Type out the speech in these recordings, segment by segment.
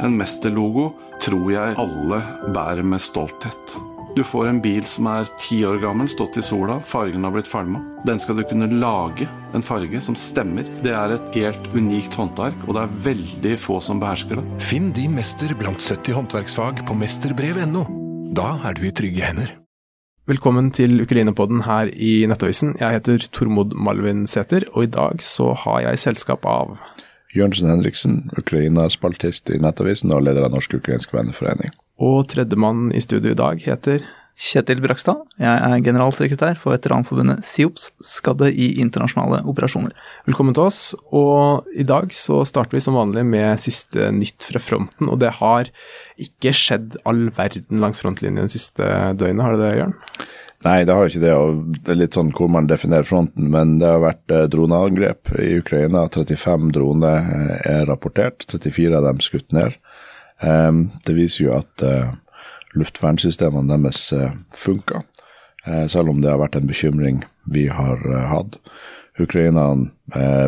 En mesterlogo tror jeg alle bærer med stolthet. Du får en bil som er ti år gammel, stått i sola, fargen har blitt falma. Den skal du kunne lage en farge som stemmer. Det er et helt unikt håndverk, og det er veldig få som behersker det. Finn din mester blant 70 håndverksfag på mesterbrev.no. Da er du i trygge hender. Velkommen til Ukraina-podden her i Nettavisen. Jeg heter Tormod Malvin Sæther, og i dag så har jeg selskap av Jørnsen Henriksen, Ukraina-spaltist i Nettavisen og leder av Norsk-ukrainsk venneforening. Og tredjemann i studio i dag heter Kjetil Brakstad. Jeg er generalsekretær for veteranforbundet SIOPS, skadde i internasjonale operasjoner. Velkommen til oss. Og i dag så starter vi som vanlig med siste nytt fra fronten. Og det har ikke skjedd all verden langs frontlinjen de siste døgnet, har det det, Jørn? Nei, det har jo ikke det. og Det er litt sånn hvor man definerer fronten. Men det har vært eh, droneangrep i Ukraina. 35 droner eh, er rapportert. 34 av dem skutt ned. Um, det viser jo at uh, luftvernsystemene deres funker, selv om det har vært en bekymring vi har hatt. Ukraina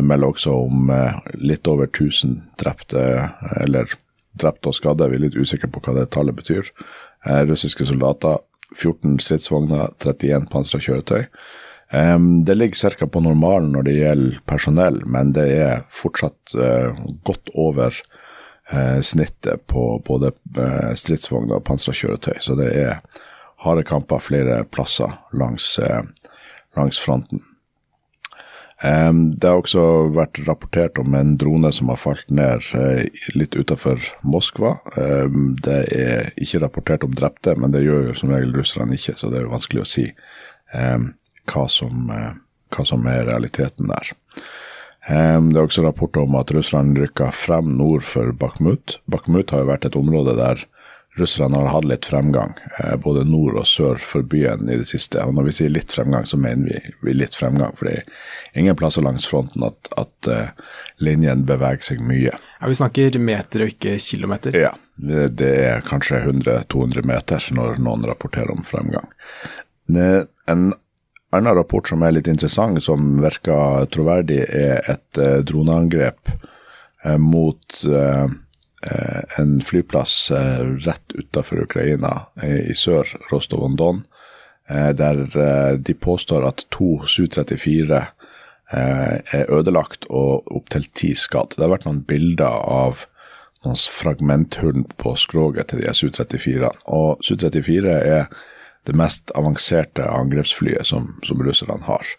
melder også om litt over 1000 drepte, eller drepte og skadde. Vi er litt usikre på hva det tallet betyr. russiske soldater, 14 stridsvogner, 31 pansra kjøretøy. Um, det ligger ca. på normalen når det gjelder personell, men det er fortsatt godt over uh, snittet på både uh, stridsvogner og pansra kjøretøy. Så det er harde kamper flere plasser langs, langs fronten. Um, det har også vært rapportert om en drone som har falt ned uh, litt utenfor Moskva. Um, det er ikke rapportert om drepte, men det gjør jo som regel russerne ikke, så det er jo vanskelig å si um, hva, som, uh, hva, som, er realiteten der. Det er også rapporter om at Russland rykker frem nord for Bakhmut. Bakhmut har jo vært et område der russerne har hatt litt fremgang, eh, både nord og sør for byen i det siste. Og når vi sier litt fremgang, så mener vi, litt fremgang, for det er ingen plasser langs fronten at, at uh, linjen beveger seg mye. Ja, Vi snakker meter og ikke kilometer? Ja, det er kanskje 100-200 meter når noen rapporterer om fremgang. En annen rapport som er litt interessant, som virker troverdig, er et eh, droneangrep eh, mot eh, eh en flyplass eh, rett utenfor Ukraina, eh, i sør, Rostov-on-Don, der de påstår at to Su-34 er ødelagt og opptil ti skadd. Det har vært noen bilder av noen fragmenthull på skroget til de Su-34. Og Su-34 er det mest avanserte angrepsflyet som, som russerne har.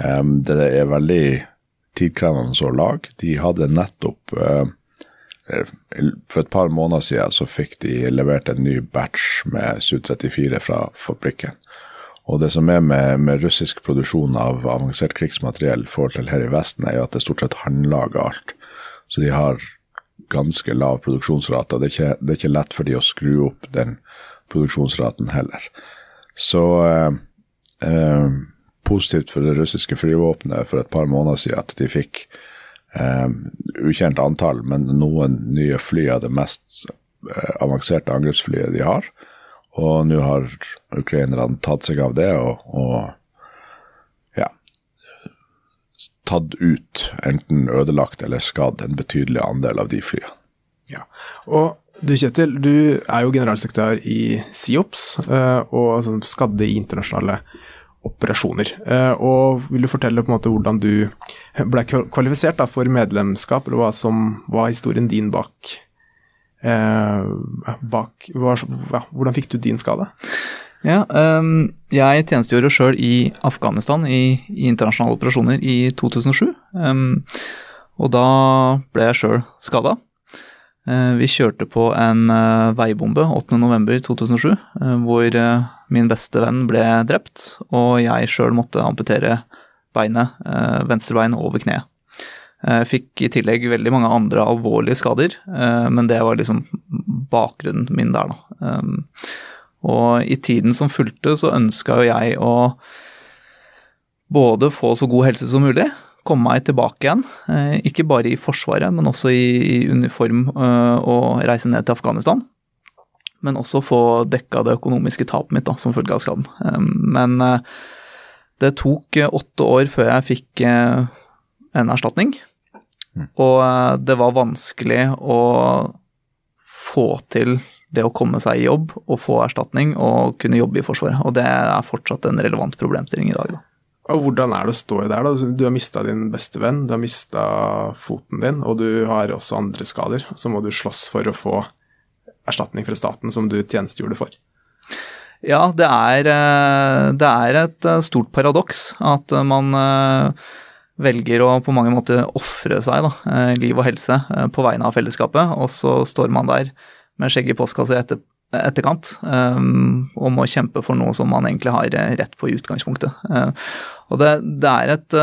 Um, det er veldig tidkrevende å lage. De hadde nettopp uh, For et par måneder siden så fikk de levert en ny batch med Su-34 fra fabrikken. Og det som er med, med, russisk produksjon av avansert krigsmateriell forhold til her i Vesten, er at det stort sett håndlager alt. Så de har ganske lav produksjonsrate, og det er, ikke, det er ikke lett for de å skru opp den produksjonsraten heller. Så eh, eh, positivt for det russiske flyvåpenet for et par måneder siden at de fikk eh, ukjent antall, men noen nye fly av det mest eh, avanserte angrepsflyet de har. Og nå har ukrainerne tatt seg av det og, og ja tatt ut, enten ødelagt eller skadd, en betydelig andel av de flyene. Ja, og du Kjetil, du er jo generalsekretær i SIOPS eh, og altså, skadde i internasjonale operasjoner. Eh, og Vil du fortelle på en måte hvordan du ble kvalifisert da, for medlemskap, eller hva som var historien din bak, eh, bak hva, ja, Hvordan fikk du din skade? Ja, um, jeg tjenestegjorde sjøl i Afghanistan i, i, internasjonale operasjoner i 2007. Um, og da ble jeg sjøl skada. Uh, vi kjørte på en uh, veibombe 8.11.2007, uh, hvor min beste venn ble drept, og jeg sjøl måtte amputere beinet, venstrebein over kneet. Jeg fikk i tillegg veldig mange andre alvorlige skader, men det var liksom bakgrunnen min der, da. Og i tiden som fulgte, så ønska jo jeg å både få så god helse som mulig, komme meg tilbake igjen. Eh, ikke bare i Forsvaret, men også i, uniform eh, og reise ned til Afghanistan. Men også få dekka det økonomiske tapet mitt da, som følge av skaden. Eh, men det tok åtte år før jeg fikk en erstatning. Mm. Og det var vanskelig å få til det å komme seg i jobb og få erstatning og kunne jobbe i Forsvaret. Og det er fortsatt en relevant problemstilling i dag. Da. Og Hvordan er det å stå i der? da? Du har mista din beste venn, du har mista foten din, og du har også andre skader. Så må du slåss for å få erstatning fra staten som du tjenestegjorde for. Ja, det er, eh, det er et eh, stort paradoks at man eh, velger å på mange måter ofre seg, da, liv og helse, på vegne av fellesskapet, og så står man der med skjegg i postkassa etter, etterkant um, og må kjempe for noe som man egentlig har rett på i utgangspunktet. Og det, det, er et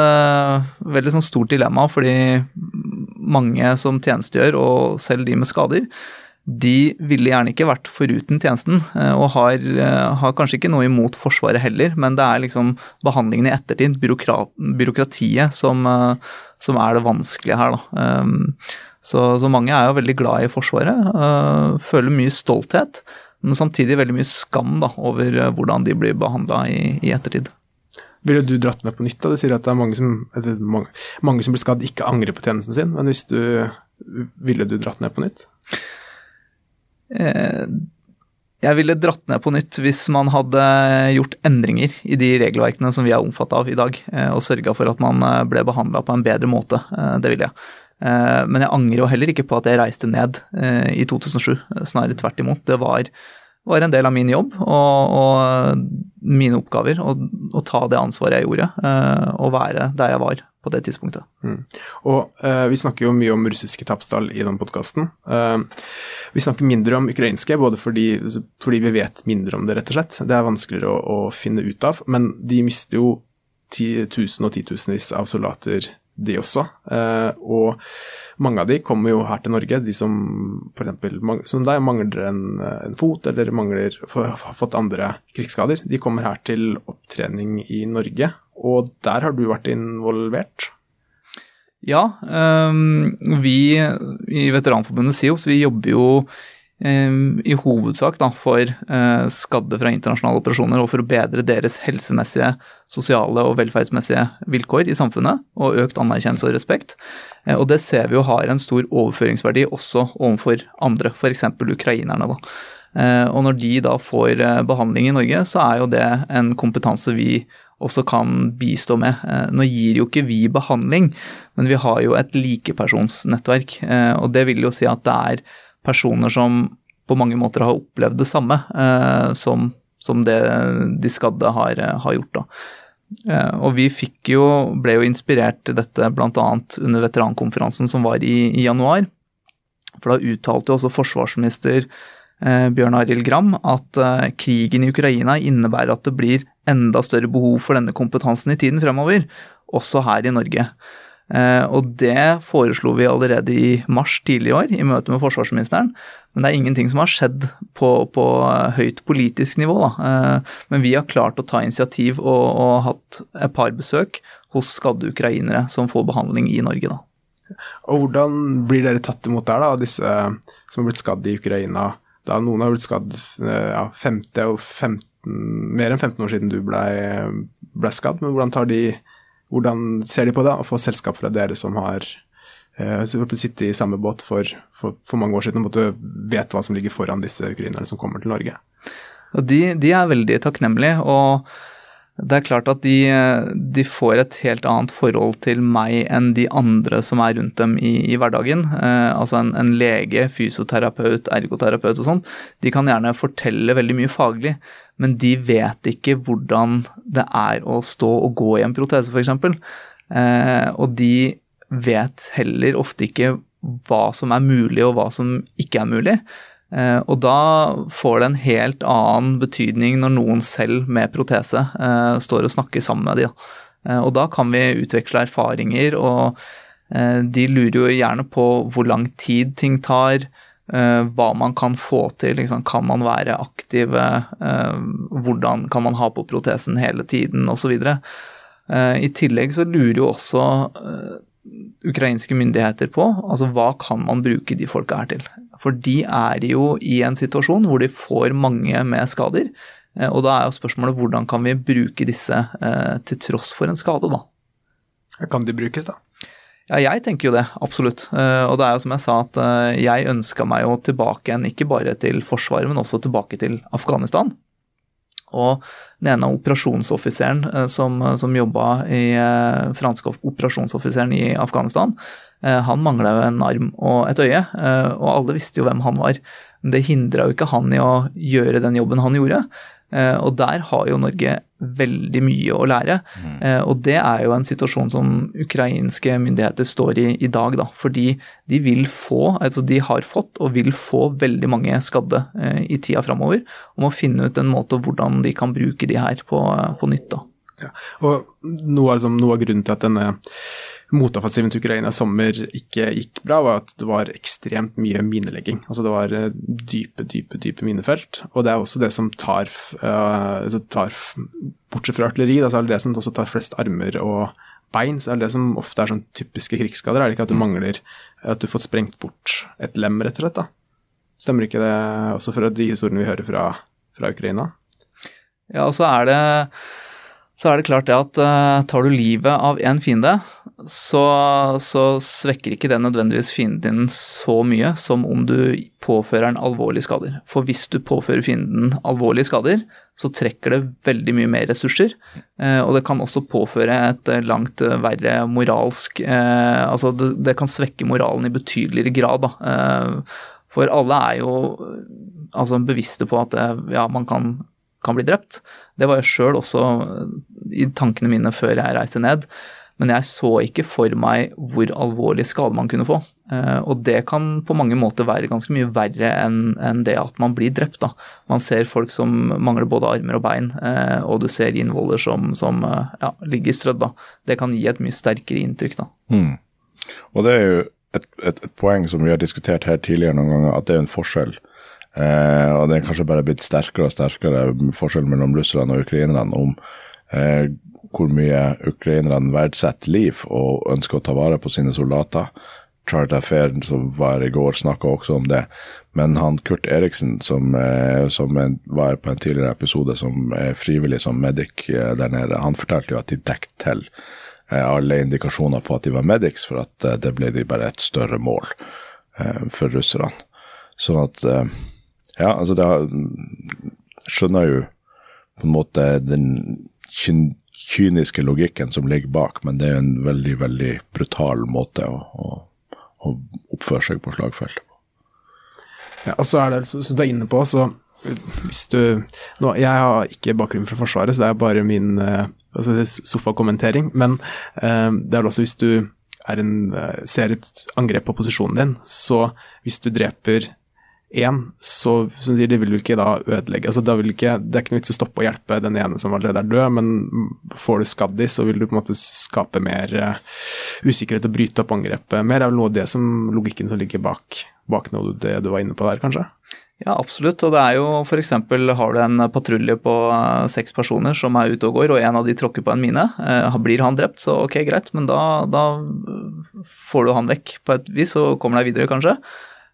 veldig sånn stort dilemma, fordi mange som tjenestegjør, og selv de med skader, de ville gjerne ikke vært foruten tjenesten, eh, og har, eh, har, kanskje ikke noe imot Forsvaret heller, men det er liksom behandlingen i ettertid, byråkrat, byråkratiet, som, eh, som, er det vanskelige her. Da. Så, så, mange er jo veldig glad i Forsvaret, føler mye stolthet, men samtidig veldig mye skam da, over hvordan de blir behandla i, i ettertid. Ville du dratt ned på nytt? da? Du sier at det er mange som, mange, mange som blir skadd, ikke angrer på tjenesten sin. Men hvis du ville du dratt ned på nytt? Eh, jeg ville dratt ned på nytt hvis man hadde gjort endringer i de regelverkene som vi er omfattet av i dag, eh, og sørga for at man eh, ble behandla på en bedre måte. Det ville jeg. Men jeg angrer jo heller ikke på at jeg reiste ned i 2007, snarere tvert imot. Det var, var en del av min jobb og, og mine oppgaver å ta det ansvaret jeg gjorde, og være der jeg var på det tidspunktet. Mm. Og uh, Vi snakker jo mye om russiske tapstall i denne podkasten. Uh, vi snakker mindre om ukrainske, både fordi, fordi, vi vet mindre om det, rett og slett. Det er vanskeligere å, å finne ut av. Men de mister jo tusen og titusenvis av soldater, de også. Uh, og mange av de kommer jo her til Norge, de som f.eks. som deg mangler en, en, fot eller mangler, har fått andre krigsskader. De kommer her til opptrening i Norge og der har du vært involvert? Ja, um, vi i Veteranforbundet SIOPS vi jobber jo i hovedsak da, for uh, skadde fra internasjonale operasjoner og for å bedre deres helsemessige, sosiale og velferdsmessige vilkår i samfunnet, og økt anerkjennelse og respekt. Uh, og det ser vi jo har en stor overføringsverdi også overfor andre, f.eks. ukrainerne. da. Uh, og når de da får behandling i Norge, så er jo det en kompetanse vi også kan bistå med. Eh, nå gir jo ikke vi behandling, men vi har jo et likepersonsnettverk. Eh, og det vil jo si at det er personer som på mange måter har opplevd det samme eh, som, som det de skadde har, har gjort. da. Og vi jo, ble jo inspirert til dette bl.a. under veterankonferansen som var i, i januar. For da uttalte jo også forsvarsminister Eh, Bjørn Arild Gram at eh, krigen i Ukraina innebærer at det blir enda større behov for denne kompetansen i tiden fremover, også her i Norge. Eh, og det foreslo vi allerede i mars tidlig i år, i møte med forsvarsministeren. Men det er ingenting som har skjedd på, på høyt politisk nivå. Da. Men vi har klart å ta initiativ og, og hatt et par besøk hos skadde ukrainere som får behandling i Norge. Da. Og Hvordan blir dere tatt imot der, da, disse som har blitt skadd i Ukraina? da noen har blitt skadd eh, ja, 50 og 15, mer enn 15 år siden du ble, ble skadd. Men hvordan, tar de, hvordan, ser de på det å få selskap fra dere som har uh, sittet i samme båt for, for, for mange år siden og vet hva som ligger foran disse ukrainerne som kommer til Norge? De, de er veldig takknemlige. og det er klart at de, de, får et helt annet forhold til meg enn de andre som er rundt dem i, i hverdagen. Eh, altså en, en, lege, fysioterapeut, ergoterapeut og sånn. De kan gjerne fortelle veldig mye faglig, men de vet ikke hvordan det er å stå og gå i en protese, f.eks. Eh, og de vet heller ofte ikke hva som er mulig og hva som ikke er mulig. Eh, og da får det en helt annen betydning når noen selv med protese eh, står og snakker sammen med dem. Eh, og da kan vi utveksle erfaringer, og de lurer jo gjerne på hvor lang tid ting tar, hva man kan få til. Liksom. Kan man være aktive? Hvordan kan man ha på protesen hele tiden, osv. I tillegg så lurer jo også ukrainske myndigheter på altså hva kan man bruke de folka her til. For de er jo i en situasjon hvor de får mange med skader. Eh, og da er jo spørsmålet hvordan kan vi bruke disse eh, til tross for en skade, da. Kan de brukes, da? Ja, jeg tenker jo det, absolutt. Eh, og det er jo som jeg sa, at eh, jeg ønska meg jo tilbake igjen, ikke bare til Forsvaret, men også tilbake til Afghanistan. Og den ene operasjonsoffiseren eh, som, som jobba i franske operasjonsoffiseren i Afghanistan, han mangla jo en arm og et øye, og alle visste jo hvem han var. Det hindra jo ikke han i å gjøre den jobben han gjorde. Eh, og der har jo Norge veldig mye å lære. Mm. Eh, og det er jo en situasjon som ukrainske myndigheter står i i dag, da. Fordi de vil få, altså de har fått og vil få veldig mange skadde eh, i tida framover. Og må finne ut en måte hvordan de kan bruke de her på, på nytt, da. Ja. Og noe, liksom, noe av grunnen til at denne motoffensiven til Ukraina sommer ikke gikk bra, var at det var ekstremt mye minelegging. Altså det var eh, dype, dype, dype minefelt. Og det er også det som tar, uh, tar Bortsett fra artilleri, da, så er det det som også tar flest armer og bein. Så er det det som ofte er sånn typiske krigsskader. Er det ikke at du mm. mangler At du får sprengt bort et lem, rett og slett? da? Stemmer ikke det også fra de historiene vi hører fra, fra Ukraina? Ja, og så er det så er det klart det at uh, tar du livet av én fiende, så, så, svekker ikke det nødvendigvis fienden din så mye som om du påfører en alvorlige skader. For hvis du påfører fienden alvorlige skader, så trekker det veldig mye mer ressurser. Uh, og det kan også påføre et uh, langt verre moralsk Altså det, det, kan svekke moralen i betydeligere grad, da. for alle er jo altså bevisste på at ja, man kan kan bli drept. Det var jeg sjøl også i tankene mine før jeg reiste ned. Men jeg så ikke for meg hvor alvorlig skade man kunne få. Eh, og det kan på mange måter være ganske mye verre enn det at man blir drept. Da. Man ser folk som mangler både armer og bein, eh, og du ser innvoller som, som eh, ja, ligger strødd. Da. Det kan gi et mye sterkere inntrykk. Da. Mm. Og det er jo et, et, et, poeng som vi har diskutert her tidligere noen ganger, at det er en forskjell Eh, og det er kanskje bare blitt sterkere og sterkere forskjell mellom russerne og ukrainerne om eh, hvor mye ukrainerne verdsetter liv og ønsker å ta vare på sine soldater. Charles Affair, som var i går, snakka også om det. Men han Kurt Eriksen, som, eh, som var på en tidligere episode som er frivillig som medic eh, der nede, han fortalte jo at de dekket til eh, alle indikasjoner på at de var medics, for at det ble de bare et større mål for russerne. Sånn at ja, altså det har, skjønner jo på en måte den kyniske logikken som ligger bak, men det er en veldig, veldig brutal måte å, å, å oppføre seg på slagfeltet på. Ja, og så er det, som du er inne på, så hvis du nå, Jeg har ikke bakgrunn fra Forsvaret, så det er bare min uh, altså sofakommentering. Men eh, det er også hvis du en, uh, ser et angrep på posisjonen din, så hvis du dreper én, så som sier, det vil jo ikke da ødelegge altså, vil ikke, Det er ikke noe vits å stoppe å hjelpe den ene som allerede er død, men får du skadd de, så vil du på en måte skape mer uh, usikkerhet og bryte opp angrepet mer. Er vel noe av det som logikken som ligger bak, bak noe det du var inne på der, kanskje? Ja, absolutt. Og det er jo f.eks. har du en patrulje på uh, seks personer som er ute og går, og en av de tråkker på en mine. Uh, blir han drept, så ok, greit, men da, da får du han vekk på et vis og kommer deg videre, kanskje.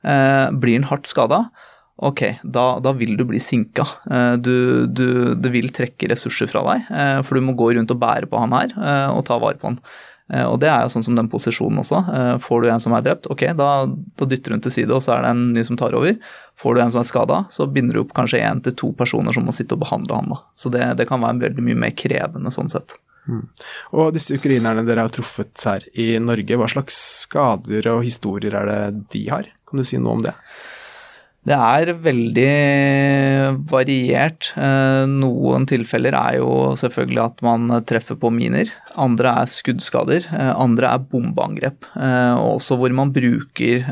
Eh, blir han hardt skada, ok, da, da, vil du bli sinka. Eh, du, du, det vil trekke ressurser fra deg, eh, for du må gå rundt og bære på han her og ta vare på han. Og det er jo sånn som den posisjonen også. Får du en som er drept, ok, da, da dytter hun til side, og så er det en ny som tar over. Får du en som er skada, så binder du opp kanskje én til to personer som må sitte og behandle han. da. Så det, det kan være veldig mye mer krevende sånn sett. Mm. Og disse ukrainerne dere har truffet her i Norge, hva slags skader og historier er det de har? Kan du si noe om det? Det er veldig variert. Eh, noen tilfeller er jo selvfølgelig at man treffer på miner. Andre er skuddskader. Eh, andre er bombeangrep. Eh, også hvor man bruker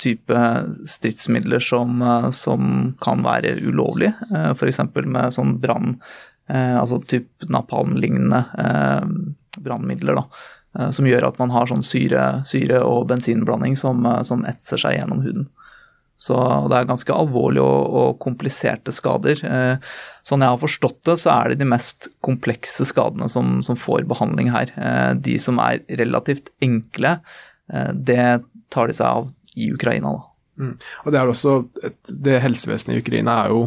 type stridsmidler som, som kan være ulovlige. F.eks. med sånn brann Altså type napalm-lignende brannmidler. da som gjør at man har sånn syre, syre og bensinblanding som, eh, som, etser seg gjennom huden. Så det er ganske alvorlige og, og, kompliserte skader. Eh, sånn jeg har forstått det, så er det de mest komplekse skadene som, som får behandling her. De som er relativt enkle, det tar de seg av i Ukraina, da. Mm. Og det er også et, det helsevesenet i Ukraina er jo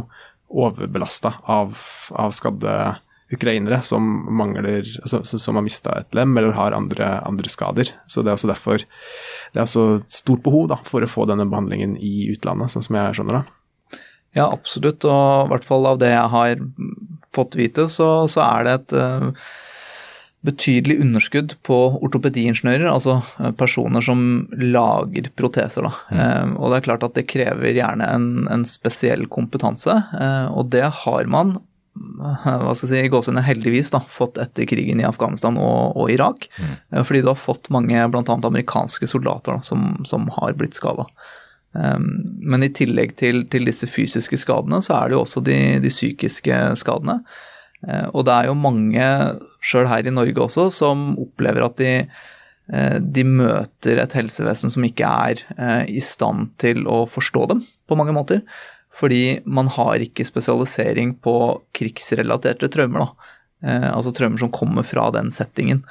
overbelasta av, av skadde ukrainere som mangler altså, som har mista et lem eller har andre, andre, skader. Så det er også derfor det er også stort behov da, for å få denne behandlingen i utlandet, sånn som jeg skjønner det. Ja, absolutt. Og i hvert fall av det jeg har fått vite, så, så er det et uh, betydelig underskudd på ortopediingeniører, altså uh, personer som lager proteser. Da. Mm. Uh, og det er klart at det krever gjerne en, en spesiell kompetanse, og det har man hva skal jeg si, gåsehudene heldigvis da, fått etter krigen i Afghanistan og, og Irak. Mm. Eh, fordi du har fått mange bl.a. amerikanske soldater da, som, som, har blitt skada. Um, ehm, men i tillegg til, til, disse fysiske skadene, så er det jo også de, de psykiske skadene. Uh, og det er jo mange, sjøl her i Norge også, som opplever at de, uh, de møter et helsevesen som ikke er uh, i stand til å forstå dem på mange måter. Fordi man har ikke spesialisering på krigsrelaterte traumer. Eh, altså traumer som kommer fra den settingen.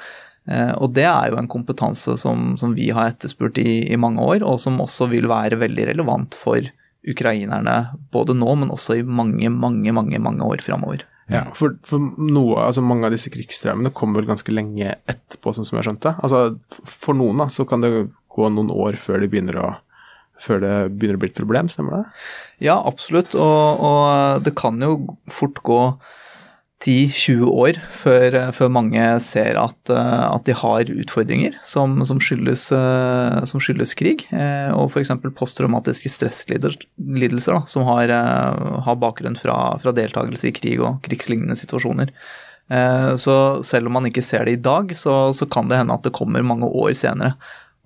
Eh, og det er jo en kompetanse som, som vi har etterspurt i, i, mange år, og som også vil være veldig relevant for ukrainerne både nå, men også i mange, mange, mange, mange år framover. Ja, for, for noe, altså mange av disse krigstraumene kommer vel ganske lenge etterpå, sånn som jeg skjønte. Altså, for noen da, så kan det gå noen år før de begynner å før det begynner å bli et problem, stemmer det? Ja, absolutt. Og, og det kan jo fort gå 10-20 år før, før, mange ser at, at, de har utfordringer som, som, skyldes, som skyldes, krig. Og f.eks. posttraumatiske stresslidelser, som har, har bakgrunn fra, fra deltakelse i krig og krigslignende situasjoner. Så selv om man ikke ser det i dag, så, så kan det hende at det kommer mange år senere.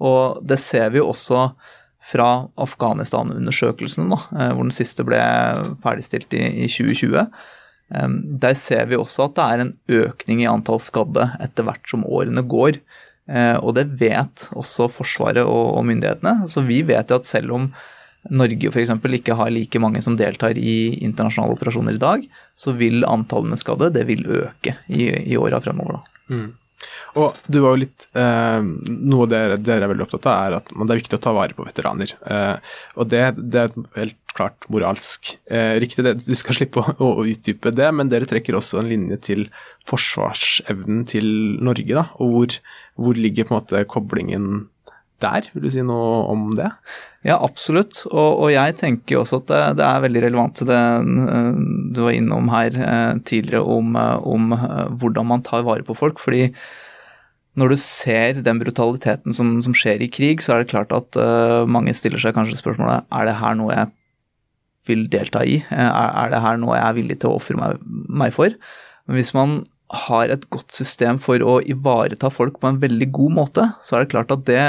Og det ser vi jo også fra Afghanistan-undersøkelsen, eh, hvor den siste ble ferdigstilt i, i 2020. Der ser vi også at det er en økning i antall skadde etter hvert som årene går. Eh, og det vet også Forsvaret og, og myndighetene. Så vi vet jo at selv om Norge f.eks. ikke har like mange som deltar i internasjonale operasjoner i dag, så vil antallet med skadde det vil øke i, i åra fremover. Da. Mm. Og du var jo litt eh, Noe dere, dere, er veldig opptatt av, er at det er viktig å ta vare på veteraner. Eh, og det, det, er helt klart moralsk eh, riktig, det, du skal slippe å, å, utdype det, men dere trekker også en linje til forsvarsevnen til Norge, da. Og hvor, hvor ligger på en måte koblingen der? Vil du si noe om det? Ja, absolutt. Og, og jeg tenker også at det, det, er veldig relevant til det eh, du var innom her eh, tidligere om, eh, om, hvordan man tar vare på folk. fordi når du ser den brutaliteten som, som skjer i krig, så er det klart at uh, mange stiller seg kanskje spørsmålet er det her noe jeg vil delta i. Er, er det her noe jeg er villig til å ofre meg, meg for? Men hvis man har et godt system for å ivareta folk på en veldig god måte, så er det klart at det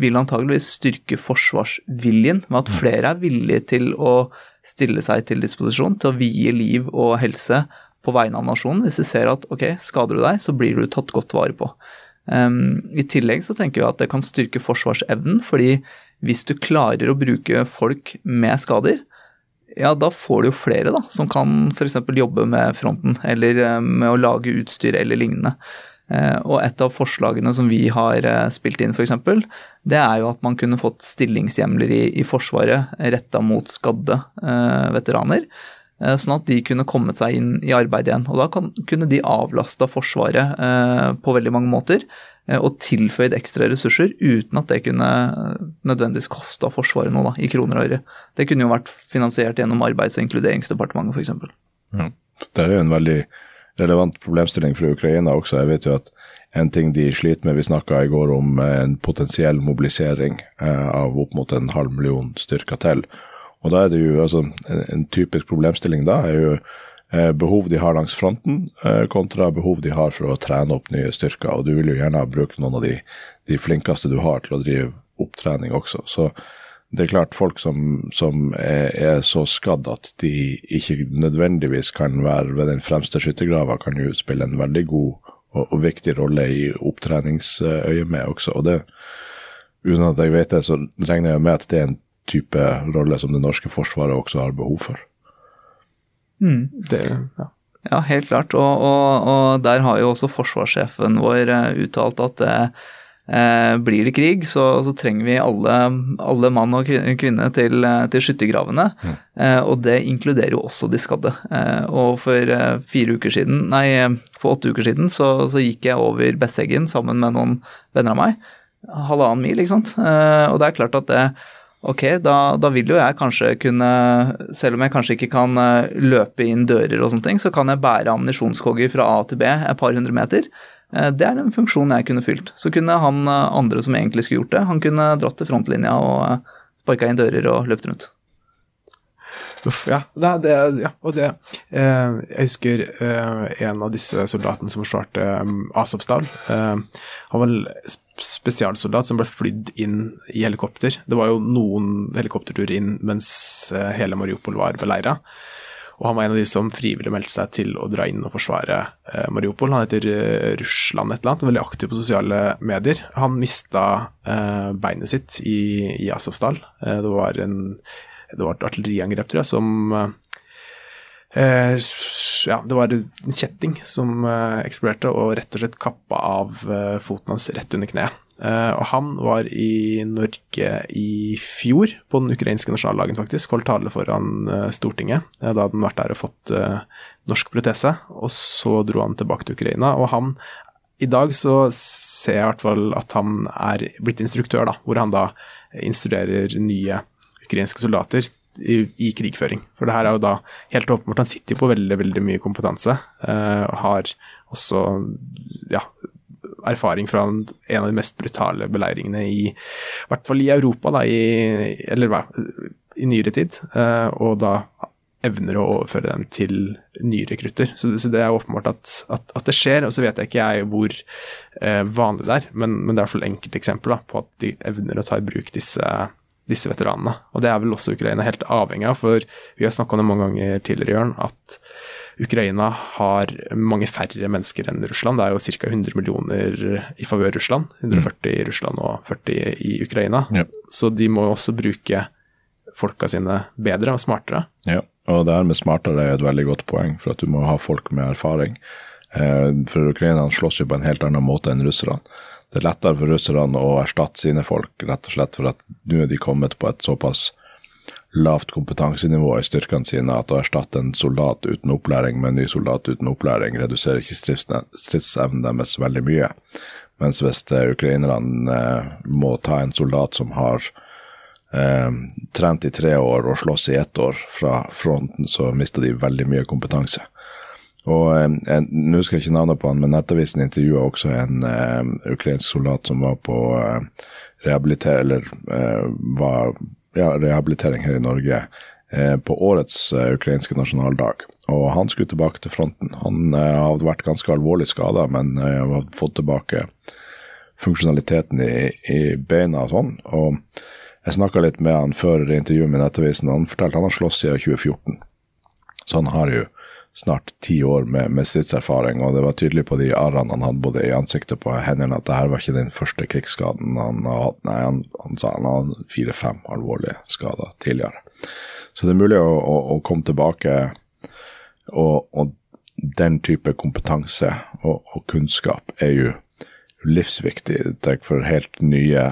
vil antageligvis styrke forsvarsviljen, med at flere er villige til å stille seg til disposisjon, til å vie liv og helse på vegne av nasjonen. Hvis de ser at ok, skader du deg, så blir du tatt godt vare på. Um, I tillegg så tenker vi at det kan styrke forsvarsevnen, fordi hvis du klarer å bruke folk med skader, ja, da får du jo flere da, som kan f.eks. jobbe med fronten, eller eh, med å lage utstyr eller lignende. Eh, og et av forslagene som vi har eh, spilt inn, f.eks., det er jo at man kunne fått stillingshjemler i, i Forsvaret retta mot skadde eh, veteraner. Sånn at de kunne kommet seg inn i arbeid igjen. Og da kan, kunne de avlasta Forsvaret eh, på veldig mange måter. Eh, og tilføyd ekstra ressurser uten at det kunne nødvendigvis kosta Forsvaret noe, da, i kroner og øre. Det kunne jo vært finansiert gjennom Arbeids- og inkluderingsdepartementet, f.eks. Ja. Det er jo en veldig relevant problemstilling for Ukraina også. Jeg vet jo at en ting de sliter med, vi snakka i går om en potensiell mobilisering eh, av opp mot en halv million styrker til. Og da er det jo altså, en typisk problemstilling da er jo Eh, behov de har langs fronten, eh, kontra behov de har for å trene opp nye styrker. Og du vil jo gjerne bruke noen av de, de flinkeste du har til å drive opptrening også. Så det er klart folk som, som er, er, så skadd at de ikke nødvendigvis kan være ved den fremste skyttergrava, kan jo spille en veldig god og, og viktig rolle i opptreningsøyemed også. Og det, uten at jeg vet det, så regner jeg med at det er en type rolle som det norske forsvaret også har behov for. Mm. Det, ja. ja. helt klart. Og, og, og, der har jo også forsvarssjefen vår eh, uttalt at det, Eh, blir det krig, så, så trenger vi alle, alle, mann og kvinne til, til skyttergravene. Mm. Eh, og det inkluderer jo også de skadde. Eh, og for eh, fire uker siden, nei, for åtte uker siden så, så gikk jeg over Besseggen sammen med noen venner av meg. Halvannen mil, ikke sant. Eh, og det er klart at det Ok, da, da, vil jo jeg kanskje kunne, selv om jeg kanskje ikke kan eh, løpe inn dører og sånne ting, så kan jeg bære ammunisjonskogger fra A til B et par hundre meter. Eh, det er en funksjon jeg kunne fylt. Så kunne han eh, andre som egentlig skulle gjort det, han kunne dratt til frontlinja og sparka inn dører og løpt rundt. Uff, ja. Det, det, ja. Og det eh, Jeg husker eh, en av disse soldatene som forsvarte eh, Asovsdal. Eh, han var en spesialsoldat som ble flydd inn i helikopter. Det var jo noen helikopterturer inn mens eh, hele Mariupol var beleira. Og han var en av de som frivillig meldte seg til å dra inn og forsvare eh, Mariupol. Han heter uh, Russland et eller annet, veldig aktiv på sosiale medier. Han mista eh, beinet sitt i, i Azovstal. Eh, det var en det var et artilleriangrep, tror jeg, som eh, Ja, det var en kjetting som eh, eksploderte og rett og slett kappa av eh, foten hans rett under kneet. Uh, og han var i Norge i fjor, på den ukrainske nasjonaldagen faktisk, holdt tale foran uh, Stortinget. Uh, da hadde han vært der og fått norsk protese, og så dro han tilbake til Ukraina. Og han I dag så ser jeg i hvert fall at han er blitt instruktør, da, hvor han da instruerer nye ukrainske soldater i, i, krigføring. For det her er jo da helt åpenbart, han sitter jo på veldig, veldig mye kompetanse, og har også ja, erfaring fra en av de mest brutale beleiringene i, i hvert fall i Europa, da, i, eller hva, i nyere tid. Eh, og da evner å overføre den til nye rekrutter. Så, så, det er åpenbart at, at, at, det skjer. Og så vet jeg ikke jeg hvor eh, vanlig det er, men, men det er i hvert fall enkelteksempler på at de evner å ta i bruk disse, disse veteranene. Og det er vel også Ukraina helt avhengig av, for vi har snakka om det mange ganger tidligere, Jørn, at Ukraina har mange færre mennesker enn Russland. Det er jo ca. 100 millioner i favør Russland. 140 i Russland og 40 i Ukraina. Ja. Så de må også bruke folka sine bedre og smartere. Ja, og det her med smartere er et veldig godt poeng, for at du må ha folk med erfaring. Eh, for ukrainerne slåss jo på en helt annen måte enn russerne. Det er lettere for russerne å erstatte sine folk, rett og slett for at nå er de kommet på et såpass lavt kompetansenivå i styrkene sine at å erstatte en soldat uten opplæring med en ny soldat uten opplæring reduserer ikke stridsevnen deres veldig mye. Mens hvis ukrainerne eh, må ta en soldat som har eh, trent i tre år og slåss i ett år fra fronten, så mister de veldig mye kompetanse. Og eh, Nå skal jeg ikke navnet på han, men Nettavisen intervjua også en uh, ukrainsk soldat som var på uh, rehabiliter, eller uh, var ja, rehabilitering her i Norge på årets ukrainske nasjonaldag. Og han skulle tilbake til fronten. Han hadde vært ganske alvorlig skada, men hadde fått tilbake funksjonaliteten i, i beina og sånn. Og jeg snakka litt med han før intervjuet med Nettavisen, og han fortalte han har slåss siden 2014. Så han har jo snart ti år med, med, stridserfaring, og det var tydelig på de arrene han hadde både i ansiktet og på hendene, at det her var ikke den første krigsskaden han har hatt. Nei, han, han sa han hadde fire-fem alvorlige skader tidligere. Så det er mulig å, å, å komme tilbake, og, og, den type kompetanse og, og kunnskap er jo livsviktig for helt nye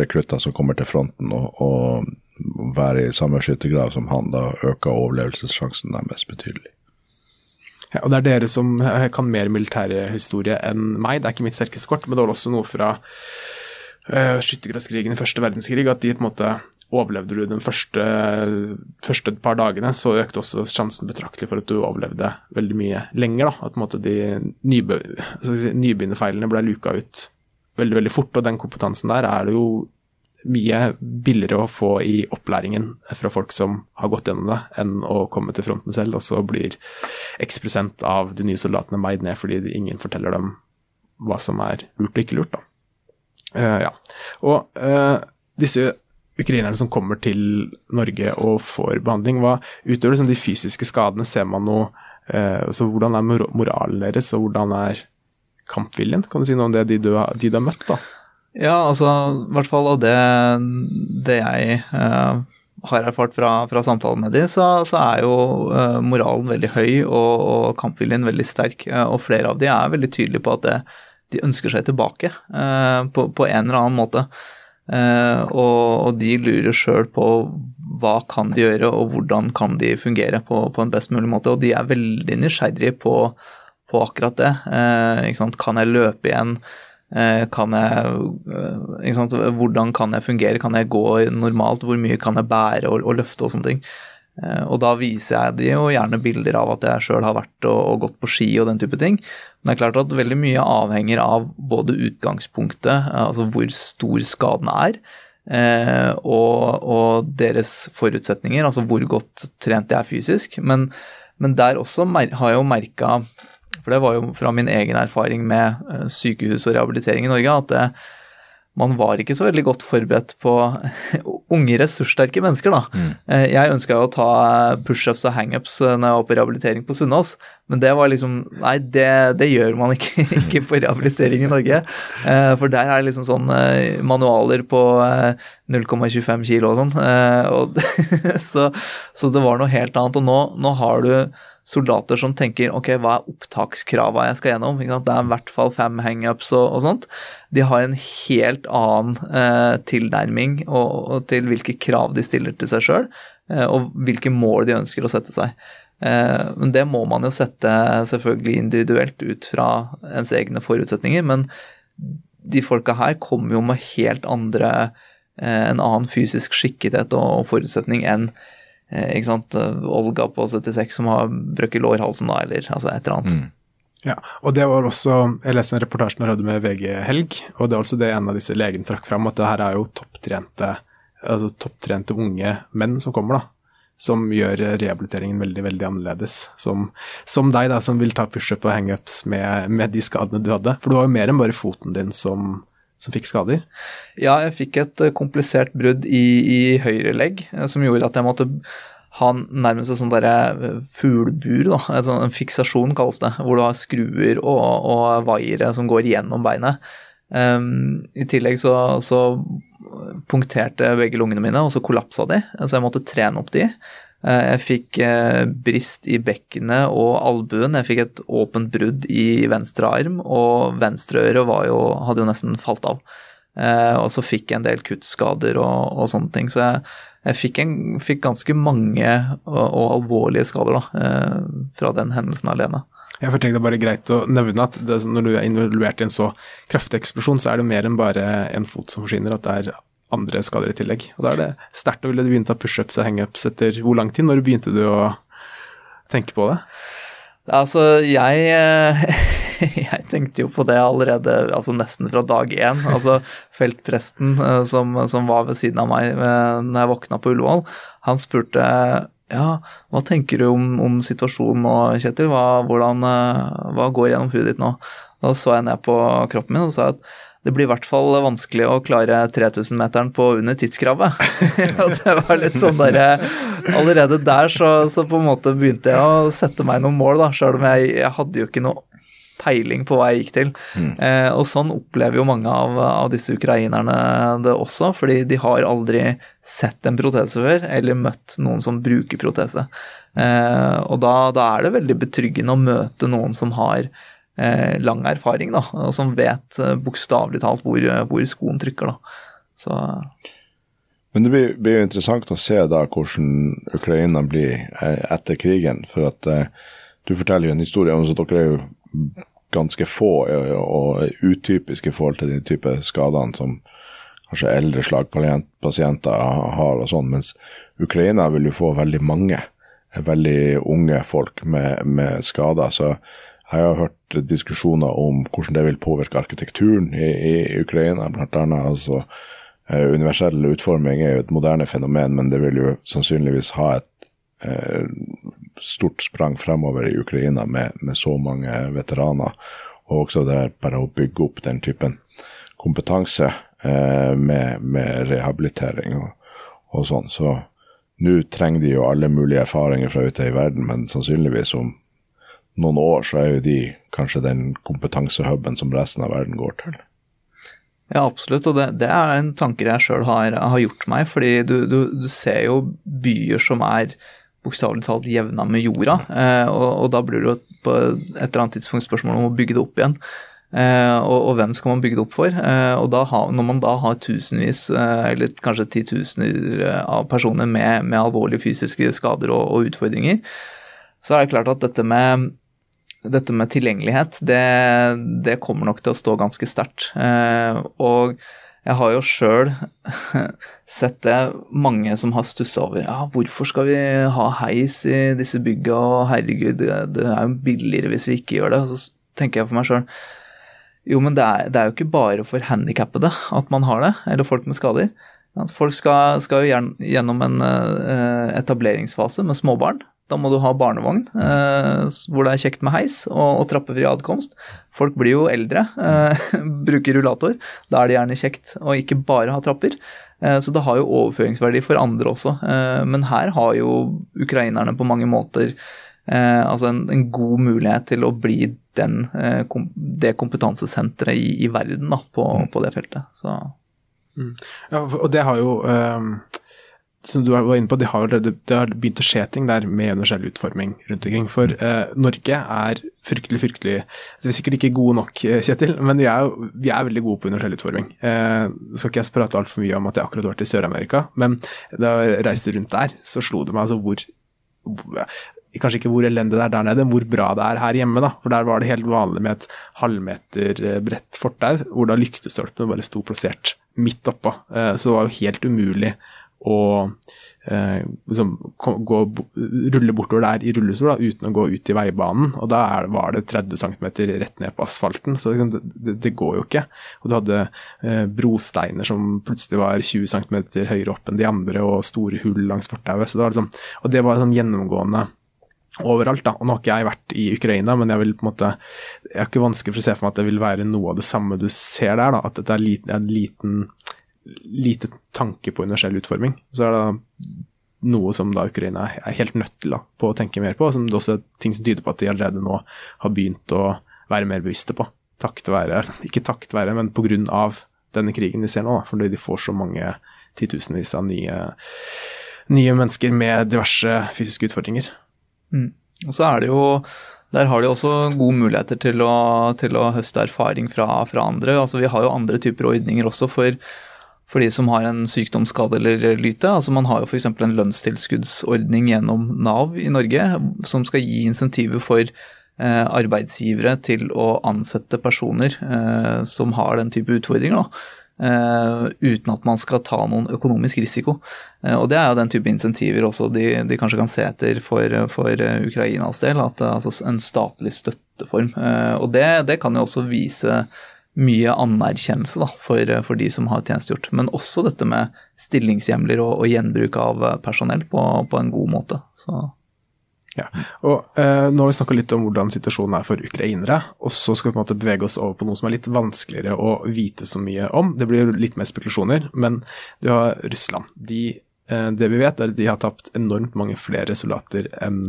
rekrutter som kommer til fronten og, og være i samme skyttergrav som han, da øker overlevelsessjansen deres betydelig. Ja, og det er dere som eh, kan mer militærhistorie enn meg. Det er ikke mitt sterkeste kort, men det var også noe fra uh, skyttergravskrigen i første verdenskrig, at de på en måte Overlevde du de første, første, par dagene, så økte også sjansen betraktelig for at du overlevde veldig mye lenger. da, At på en måte de nybe, si, nybegynnerfeilene ble luka ut veldig veldig fort. Og den kompetansen der er det jo mye billigere å få i opplæringen fra folk som har gått gjennom det, enn å komme til fronten selv, og så blir x prosent av de nye soldatene meid ned fordi ingen forteller dem hva som er lurt og ikke lurt. da. Uh, ja. Og uh, disse ukrainerne som kommer til Norge og får behandling, hva utgjør liksom, de fysiske skadene ser man noe uh, så Hvordan er moralen deres, og hvordan er kampviljen? Kan du si noe om det de du, de har møtt? da? Ja, altså i hvert fall av det, det jeg eh, har erfart fra, fra samtalen med de, så, så er jo eh, moralen veldig høy og, og, kampviljen veldig sterk. Uh, og flere av de er veldig tydelige på at det, de ønsker seg tilbake eh, på, på, en eller annen måte. Eh, og, og, de lurer sjøl på hva kan de gjøre, og hvordan kan de fungere på, på en best mulig måte. Og de er veldig nysgjerrige på, på akkurat det. Eh, kan jeg løpe igjen? Eh, kan jeg Hvordan kan jeg fungere? Kan jeg gå normalt? Hvor mye kan jeg bære og, og løfte og sånne ting? Eh, og da viser jeg de jo gjerne bilder av at jeg sjøl har vært og, og, gått på ski og den type ting. Men det er klart at veldig mye avhenger av både utgangspunktet, eh, altså hvor stor skaden er, eh, og, og, deres forutsetninger, altså hvor godt trent jeg er fysisk. Men, men der også har jeg jo merka, for det var jo fra min egen erfaring med sykehus og rehabilitering i Norge, at det, man var ikke så veldig godt forberedt på unge, ressurssterke mennesker, da. Mm. Eh, jeg ønska jo å ta pushups og hangups eh, når jeg var på rehabilitering på Sunnaas, men det var liksom Nei, det, det gjør man ikke, ikke, på rehabilitering i Norge. Eh, for der er det liksom sånn manualer på 0,25 kilo og sånn. Så, så, det var noe helt annet. Og nå, nå har du soldater som tenker ok, hva er opptakskravene jeg skal gjennom? Det er i hvert fall fem hangups og, og sånt. De har en helt annen eh, tilnærming og, og, til hvilke krav de stiller til seg sjøl, eh, og hvilke mål de ønsker å sette seg. Eh, men det må man jo sette selvfølgelig individuelt ut fra ens egne forutsetninger, men de folka her kommer jo med helt andre eh, En annen fysisk skikkethet og forutsetning enn ikke sant, Olga på 76 som har brukket lårhalsen da, eller altså et eller annet. Mm. Ja, og det var også, Jeg leste en reportasje når jeg hadde med VG Helg, og det er også det en av disse legene trakk fram, at det her er jo topptrente, altså topptrente unge menn som kommer, da. Som gjør rehabiliteringen veldig veldig annerledes. Som, som deg, da, som vil ta pushup og hangups med, med de skadene du hadde. For det var jo mer enn bare foten din som som fikk skader? Ja, jeg fikk et eh, komplisert brudd i, i høyre legg eh, som gjorde at jeg måtte ha nærmest et sånt derre eh, da. En, en fiksasjon kalles det. Hvor du har skruer og, og vaiere som går gjennom beinet. Um, I tillegg så, så, punkterte begge lungene mine, og så kollapsa de. Så jeg måtte trene opp de. Eh, jeg fikk eh, brist i bekkenet og albuen. Jeg fikk et åpent brudd i venstre arm, og venstreøret hadde jo nesten falt av. Eh, og så fikk jeg en del kuttskader og, og sånne ting. Så jeg, jeg fikk, en, fikk, ganske mange og, og alvorlige skader da, fra den hendelsen alene. Jeg er bare greit å nevne at det, når du er involvert i en så kraftig eksplosjon, så er det mer enn bare en fot som forsvinner. At det er andre skader i tillegg. Og Da er det sterkt å ville begynne å ta pushups og hangups etter hvor lang tid? Når begynte du å tenke på det? Altså, jeg, jeg tenkte jo på det allerede altså nesten fra dag én. Altså, feltpresten eh, som, som, var ved siden av meg eh, når jeg våkna på Ullevål, han spurte ja, hva tenker du om, om situasjonen nå, Kjetil? Hva, hvordan, eh, hva går gjennom huet ditt nå? Da så jeg ned på kroppen min og sa at det blir i hvert fall vanskelig å klare 3000-meteren på under tidskravet. og det var litt sånn der, Allerede der så, så, på en måte begynte jeg å sette meg noen mål, da, sjøl om jeg, jeg, hadde jo ikke noe peiling på hva jeg gikk til. Mm. Eh, og sånn opplever jo mange av, av, disse ukrainerne det også, fordi de har aldri sett en protese før, eller møtt noen som bruker protese. Eh, og da, da er det veldig betryggende å møte noen som har eh, lang erfaring, da, og som vet eh, bokstavelig talt hvor, eh, hvor, skoen trykker. da. Så... Men det blir, jo interessant å se da hvordan Ukraina blir eh, etter krigen. For at eh, du forteller jo en historie om at dere er jo ganske få og utypiske i forhold til de type skadene som kanskje eldre slagpasienter har og sånn, mens Ukraina vil jo få veldig mange veldig unge folk med, med skader. Så jeg har hørt diskusjoner om hvordan det vil påvirke arkitekturen i, i Ukraina, blant annet. Altså, eh, universell utforming er jo et moderne fenomen, men det vil jo sannsynligvis ha et eh, stort sprang fremover i Ukraina med, med, så mange veteraner. Og også det er bare å bygge opp den typen kompetanse eh, med, med, rehabilitering og, og sånn. Så nå trenger de jo alle mulige erfaringer fra ute i verden, men sannsynligvis om noen år så er jo de kanskje den kompetansehuben som resten av verden går til. Ja, absolutt, og det, det er en tanke jeg sjøl har, har, gjort meg. fordi du, du, du, ser jo byer som er bokstavelig talt jevna med jorda, eh, og, og, da blir det jo på et eller annet tidspunkt spørsmål om å bygge det opp igjen. Eh, og, og, hvem skal man bygge det opp for? Eh, og ha, når man da har tusenvis, eh, eller kanskje titusener av personer med, med alvorlige fysiske skader og, og, utfordringer, så er det klart at dette med, dette med tilgjengelighet, det, det, kommer nok til å stå ganske sterkt. og jeg har jo sjøl sett det mange som har stussa over ja, hvorfor skal vi ha heis i disse bygga, og herregud, det er jo billigere hvis vi ikke gjør det. Og så tenker jeg for meg sjøl jo, men det er, det er, jo ikke bare for handikappede at man har det, eller folk med skader. Folk skal, skal jo gjennom en uh, etableringsfase med småbarn. Da må du ha barnevogn eh, hvor det er kjekt med heis og, og trappefri adkomst. Folk blir jo eldre, eh, bruker rullator. Da er det gjerne kjekt å ikke bare ha trapper. Så det har jo overføringsverdi for andre også. Men her har jo ukrainerne på mange måter altså en, en god mulighet til å bli den, eh, det kompetansesenteret i, i verden da, på, på, det feltet. Så. Mm. Ja, og det har jo um, som du var inne på, det har, allerede, det har begynt å skje ting der med universell utforming rundt omkring. For eh, Norge er fryktelig, fryktelig altså Vi er sikkert ikke gode nok, eh, Kjetil, men vi er, vi er veldig gode på universell utforming. Eh, skal ikke jeg prate altfor mye om at jeg akkurat har vært i Sør-Amerika, men da jeg reiste rundt der, så slo det meg altså hvor kanskje ikke hvor elendig det er der nede, men hvor bra det er her hjemme. da, For Der var det helt vanlig med et halvmeter eh, bredt fortau, hvor da lyktestolpene bare sto plassert midt oppå. Eh, så det var jo helt umulig å eh, liksom, gå, rulle bortover der i rullestol da, uten å gå ut i veibanen. Og da er, var det 30 cm rett ned på asfalten, så liksom, det, det, går jo ikke. Og du hadde eh, brosteiner som plutselig var 20 cm høyere opp enn de andre, og store hull langs fortauet. Liksom, og det var sånn gjennomgående overalt. da, og Nå har ikke jeg vært i Ukraina, men jeg vil på en måte, jeg har ikke vanskelig for å se for meg at det vil være noe av det samme du ser der. da, At dette er en liten lite tanke på universell utforming. Så er det noe som da Ukraina er helt nødt til da, på å tenke mer på, som det også er ting som tyder på at de allerede nå har begynt å være mer bevisste på. Takket være, ikke takket være, men pga. denne krigen de ser nå, da, fordi de får så mange titusenvis av nye, nye mennesker med diverse fysiske utfordringer. Mm. Og så er det jo der har de også gode muligheter til å, til å høste erfaring fra, fra, andre. Altså, vi har jo andre typer ordninger også for, for de som har en sykdomsskade eller lyte. Altså, man har jo f.eks. en lønnstilskuddsordning gjennom Nav i Norge som skal gi insentiver for eh, arbeidsgivere til å ansette personer eh, som har den type utfordringer. Uh, uten at man skal ta noen økonomisk risiko. Uh, og Det er jo den type insentiver også de, de kanskje kan se etter for, for Ukrainas del. at uh, altså En statlig støtteform. og det, det, kan jo også vise mye anerkjennelse da, for, for, de som har tjenestegjort. Men også dette med stillingshjemler og, og gjenbruk av personell på, på en god måte. Så ja, og eh, Nå har vi snakka litt om hvordan situasjonen er for ukrainere, og så skal vi på en måte bevege oss over på noe som er litt vanskeligere å vite så mye om. Det blir litt mer spekulasjoner, men du har Russland. De, eh, det vi vet, er at de har tapt enormt mange flere soldater enn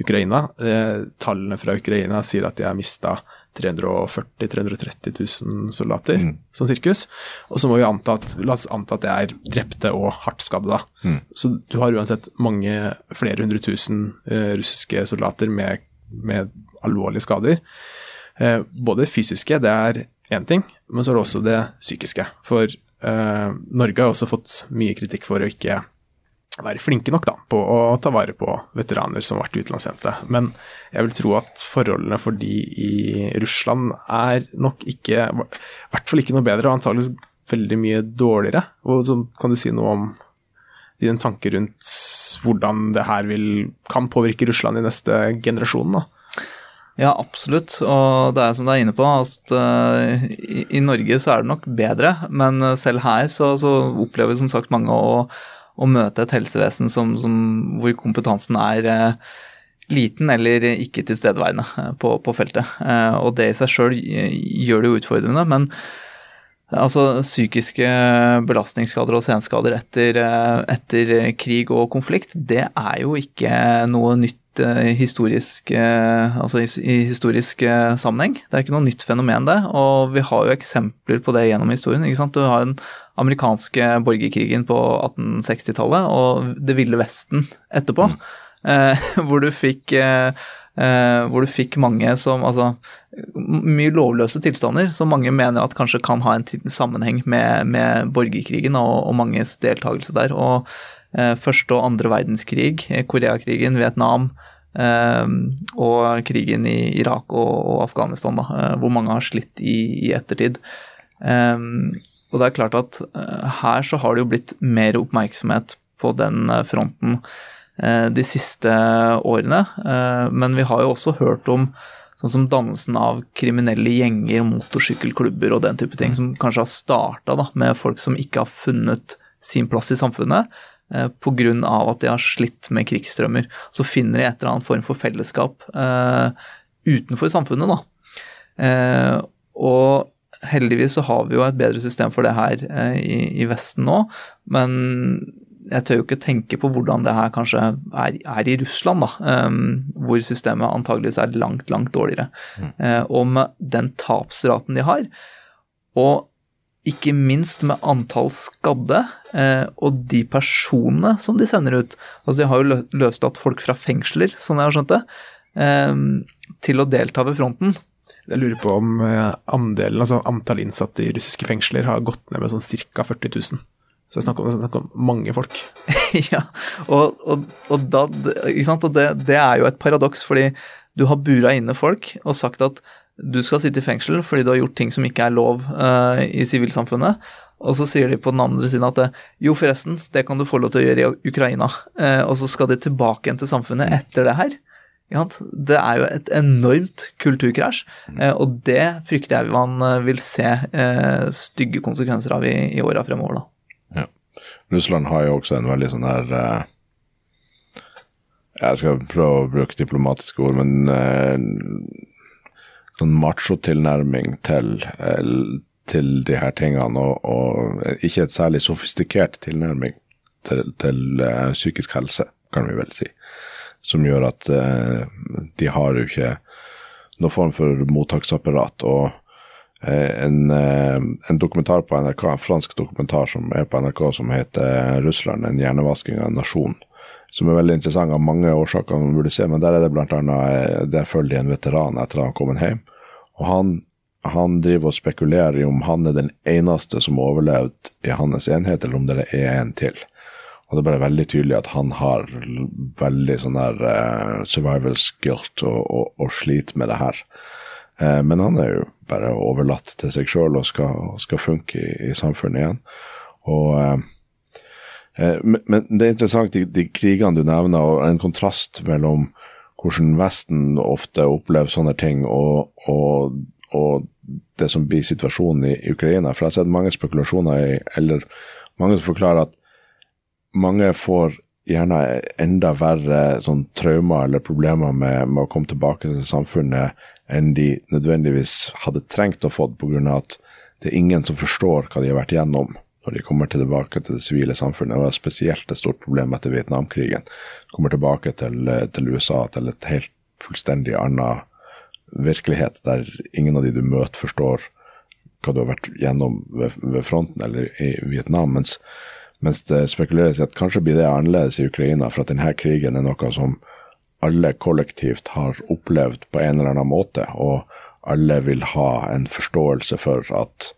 Ukraina. Eh, tallene fra Ukraina sier at de har mista 340 000-330 000 soldater, mm. som sirkus. Og så må vi anta at, la oss anta at det er drepte og hardt skadde. da. Mm. Så du har uansett mange, flere hundre tusen uh, russiske soldater med, med alvorlige skader. Uh, både fysiske, det er én ting, men så er det også det psykiske. For uh, Norge har også fått mye kritikk for å ikke være flinke nok da, på å ta vare på veteraner som har vært i utenlandstjeneste. Men jeg vil tro at forholdene for de i Russland er nok ikke I hvert fall ikke noe bedre, og antakeligvis veldig mye dårligere. Og så kan du si noe om dine tanker rundt hvordan det her vil, kan påvirke Russland i neste generasjon? da? Ja, absolutt. Og det er som du er inne på, at uh, i, i, Norge så er det nok bedre. Men selv her så, så opplever som sagt mange å å møte et helsevesen som, som, hvor kompetansen er eh, liten eller ikke tilstedeværende eh, på, på feltet. Eh, og det i seg sjøl gjør det jo utfordrende, men altså psykiske belastningsskader og senskader etter, etter, krig og konflikt, det er jo ikke noe nytt historisk, altså i, historisk sammenheng. Det er ikke noe nytt fenomen, det. Og vi har jo eksempler på det gjennom historien. ikke sant? Du har en amerikanske borgerkrigen på 1860-tallet og Det ville vesten etterpå. Mm. Eh, hvor du fikk eh, Eh, hvor du fikk mange som Altså mye lovløse tilstander som mange mener at kanskje kan ha en sammenheng med, med borgerkrigen og, og, manges deltakelse der. Og eh, første og andre verdenskrig, eh, Koreakrigen, Vietnam eh, og krigen i Irak og, og Afghanistan, da, hvor mange har slitt i, i ettertid. Eh, og det er klart at her så har det jo blitt mer oppmerksomhet på den fronten Eh, de siste årene. Eh, men vi har jo også hørt om sånn som dannelsen av kriminelle gjenger, motorsykkelklubber og den type ting, som kanskje har starta med folk som ikke har funnet sin plass i samfunnet eh, pga. at de har slitt med krigsstrømmer. Så finner de et eller annet form for fellesskap eh, utenfor samfunnet, da. Eh, og heldigvis så har vi jo et bedre system for det her eh, i, i, Vesten nå, men jeg tør jo ikke tenke på hvordan det her kanskje er, er i Russland, da, um, hvor systemet antageligvis er langt, langt dårligere. Mm. Uh, og med den tapsraten de har, og ikke minst med antall skadde eh, og de personene som de sender ut. Altså De har jo løslatt folk fra fengsler, sånn jeg har skjønt det, um, til å delta ved fronten. Jeg lurer på om uh, andelen, altså antall innsatte i russiske fengsler har gått ned med sånn ca. 40 000. Så jeg snakker om, snakker om mange folk. ja, og, og, og, da, og det, det, er jo et paradoks, fordi du har bura inne folk og sagt at du skal sitte i fengsel fordi du har gjort ting som ikke er lov uh, i sivilsamfunnet. Og så sier de på den andre siden at jo, forresten, det kan du få lov til å gjøre i Ukraina. Uh, og så skal de tilbake igjen til samfunnet etter det her. Det er jo et enormt kulturkrasj, uh, og det frykter jeg man vil se stygge konsekvenser av i, i åra fremover. da. Russland har jo også en veldig sånn uh, Jeg skal prøve å bruke diplomatiske ord, men sånn macho-tilnærming til, til de her tingene, og, og ikke et særlig sofistikert tilnærming til, til psykisk helse, kan vi vel si. Som gjør at de har jo ikke noen form for mottaksapparat. og Eh, en, eh, en, dokumentar på NRK, en fransk dokumentar som er på NRK som heter 'Russland en hjernevasking av en nasjon'. Som er veldig interessant av mange årsaker man burde se, men der er det blant annet eh, Der følger de en veteran etter at han kom hjem. Og han, han driver og spekulerer i om han er den eneste som har overlevd i hans enhet, eller om det er en til. Og det bare veldig tydelig at han har veldig sånn der uh, survival guilt og, og, og sliter med det her. Uh, men han er jo bare overlatt til seg sjøl og skal, skal, funke i, i, samfunnet igjen. Og, eh, eh, men, men, det er interessant, de, de, krigene du nevner, og en kontrast mellom hvordan Vesten ofte opplever sånne ting, og, og, og det som blir situasjonen i, i, Ukraina. For jeg har sett mange spekulasjoner i, eller mange som forklarer at mange får gjerne enda verre sånn traumer eller problemer med, med, å komme tilbake til samfunnet enn de nødvendigvis hadde trengt å få pga. at det er ingen som forstår hva de har vært gjennom når de kommer tilbake til det sivile samfunnet. Det var spesielt et stort problem etter Vietnamkrigen. Kommer tilbake til, til USA, til et helt fullstendig annen virkelighet, der ingen av de du møter, forstår hva du har vært gjennom ved, ved fronten eller i Vietnam. mens mens det spekuleres i at kanskje blir det annerledes i Ukraina, for at denne krigen er noe som alle kollektivt har opplevd på en eller annen måte, og alle vil ha en forståelse for at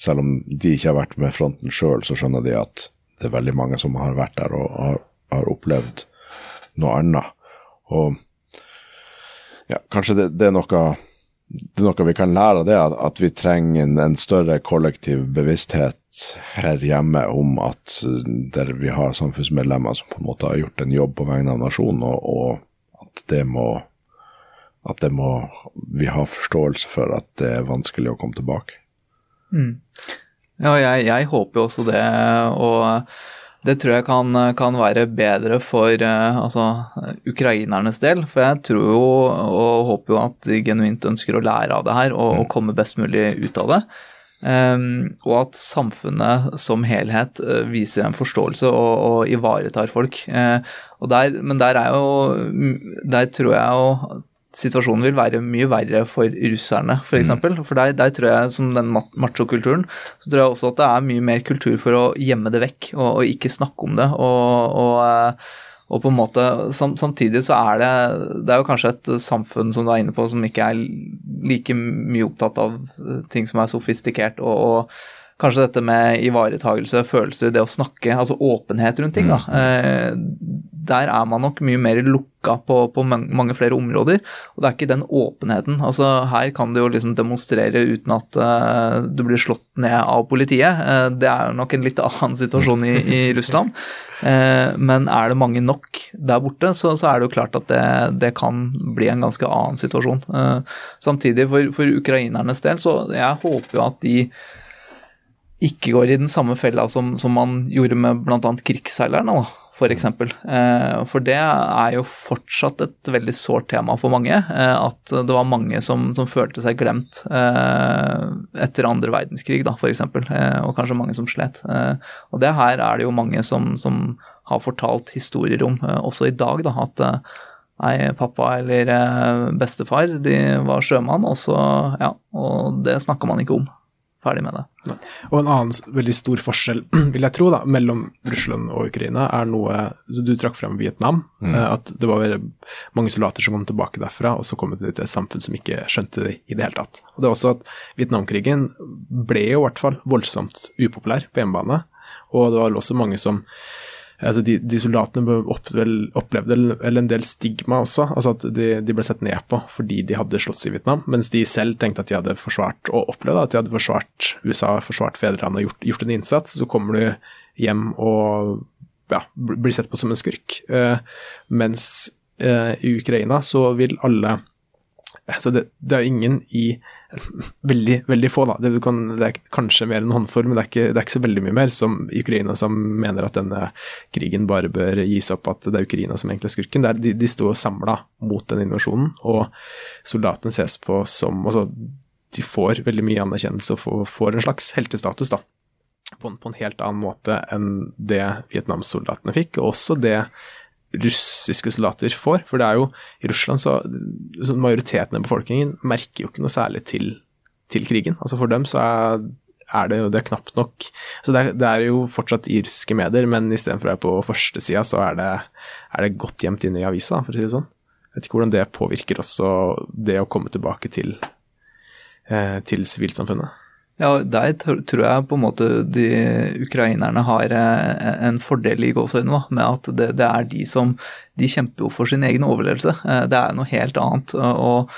selv om de ikke har vært med fronten sjøl, så skjønner de at det er veldig mange som har vært der og har, har opplevd noe annet. Og ja, kanskje det, det er noe det er noe vi kan lære av det, at vi trenger en, større kollektiv bevissthet her hjemme om at uh, der vi har samfunnsmedlemmer som på en måte har gjort en jobb på vegne av nasjonen, og, og at det må at det må vi ha forståelse for at det er vanskelig å komme tilbake. Mm. Ja, jeg, jeg håper jo også det. og det tror jeg kan, kan være bedre for uh, altså, ukrainernes del. For jeg tror jo og håper jo at de genuint ønsker å lære av det her og, og komme best mulig ut av det. Um, og at samfunnet som helhet uh, viser en forståelse og, og ivaretar folk. Uh, og der, men der er jo Der tror jeg jo situasjonen vil være mye verre for russerne, f.eks. For, eksempel. mm. for der, der, tror jeg, som den machokulturen, så tror jeg også at det er mye mer kultur for å gjemme det vekk og, og ikke snakke om det. Og, og, og på en måte, sam, Samtidig så er det det er jo kanskje et samfunn som du er inne på, som ikke er like mye opptatt av ting som er sofistikert. og, og kanskje dette med ivaretagelse, følelser, det å snakke, altså åpenhet rundt ting. da, Mm. eh, Der er man nok mye mer lukka på, på mange flere områder. Og det er ikke den åpenheten. altså Her kan du jo liksom demonstrere uten at eh, du blir slått ned av politiet. Eh, det er nok en litt annen situasjon i, i Russland. Eh, men er det mange nok der borte, så, så er det jo klart at det, det kan bli en ganske annen situasjon. Eh, samtidig, for, for ukrainernes del, så jeg håper jo at de ikke går i den samme fella som, som man gjorde med bl.a. krigsseilerne, f.eks. For, eh, for det er jo fortsatt et veldig sårt tema for mange. Eh, at det var mange som, som følte seg glemt eh, etter andre verdenskrig, da, f.eks. Eh, og kanskje mange som slet. Eh, og det her er det jo mange som, som har fortalt historier om, eh, også i dag, da, at eh, Nei, pappa eller bestefar de var sjømann, og, så, ja, og det snakker man ikke om. Ferdig med det. Og en annen veldig stor forskjell, vil jeg tro, da, mellom Russland og Ukraina, er noe så Du trakk frem Vietnam. Mm. At det var mange soldater som kom tilbake derfra, og så kom det til et samfunn som ikke skjønte det i det hele tatt. Og det er også at Vietnamkrigen ble jo i hvert fall voldsomt upopulær på hjemmebane. Og det var vel også mange som altså de, de soldatene opplevde eller en del stigma også, altså at de, de ble sett ned på fordi de hadde slåss i Vietnam, mens de selv tenkte at de hadde forsvart, og opplevde at de hadde forsvart USA, forsvart fedrelandet og gjort, gjort en innsats. Så kommer du hjem og ja, blir sett på som en skurk. Eh, mens eh, i Ukraina så vil alle altså det, det er ingen i Veldig, veldig få, da. Det, kan, det er kanskje mer enn en håndfull, men det er, ikke, det er ikke så veldig mye mer som Ukraina som mener at denne krigen bare bør gis opp, at det er Ukraina som egentlig er skurken. Er, de, de sto samla mot den invasjonen, og soldatene ses på som altså, De får veldig mye anerkjennelse og får, en slags heltestatus, da. På en, på en helt annen måte enn det Vietnam-soldatene fikk, og også det russiske soldater får. For det er jo i Russland så, så majoriteten av befolkningen merker jo ikke noe særlig til, til krigen. Altså for dem så er, er det jo det er knapt nok Så det er, det er jo fortsatt i russiske medier, men istedenfor å være på førstesida, så er det, er det godt gjemt inne i avisa, for å si det sånn. Jeg vet ikke hvordan det påvirker også det å komme tilbake til, eh, til sivilsamfunnet. Ja, der tror jeg på en måte de ukrainerne har eh, en fordel i gåseøynene, med at det, det er de som De kjemper jo for sin egen overlevelse. Eh, Det er noe helt annet. Og,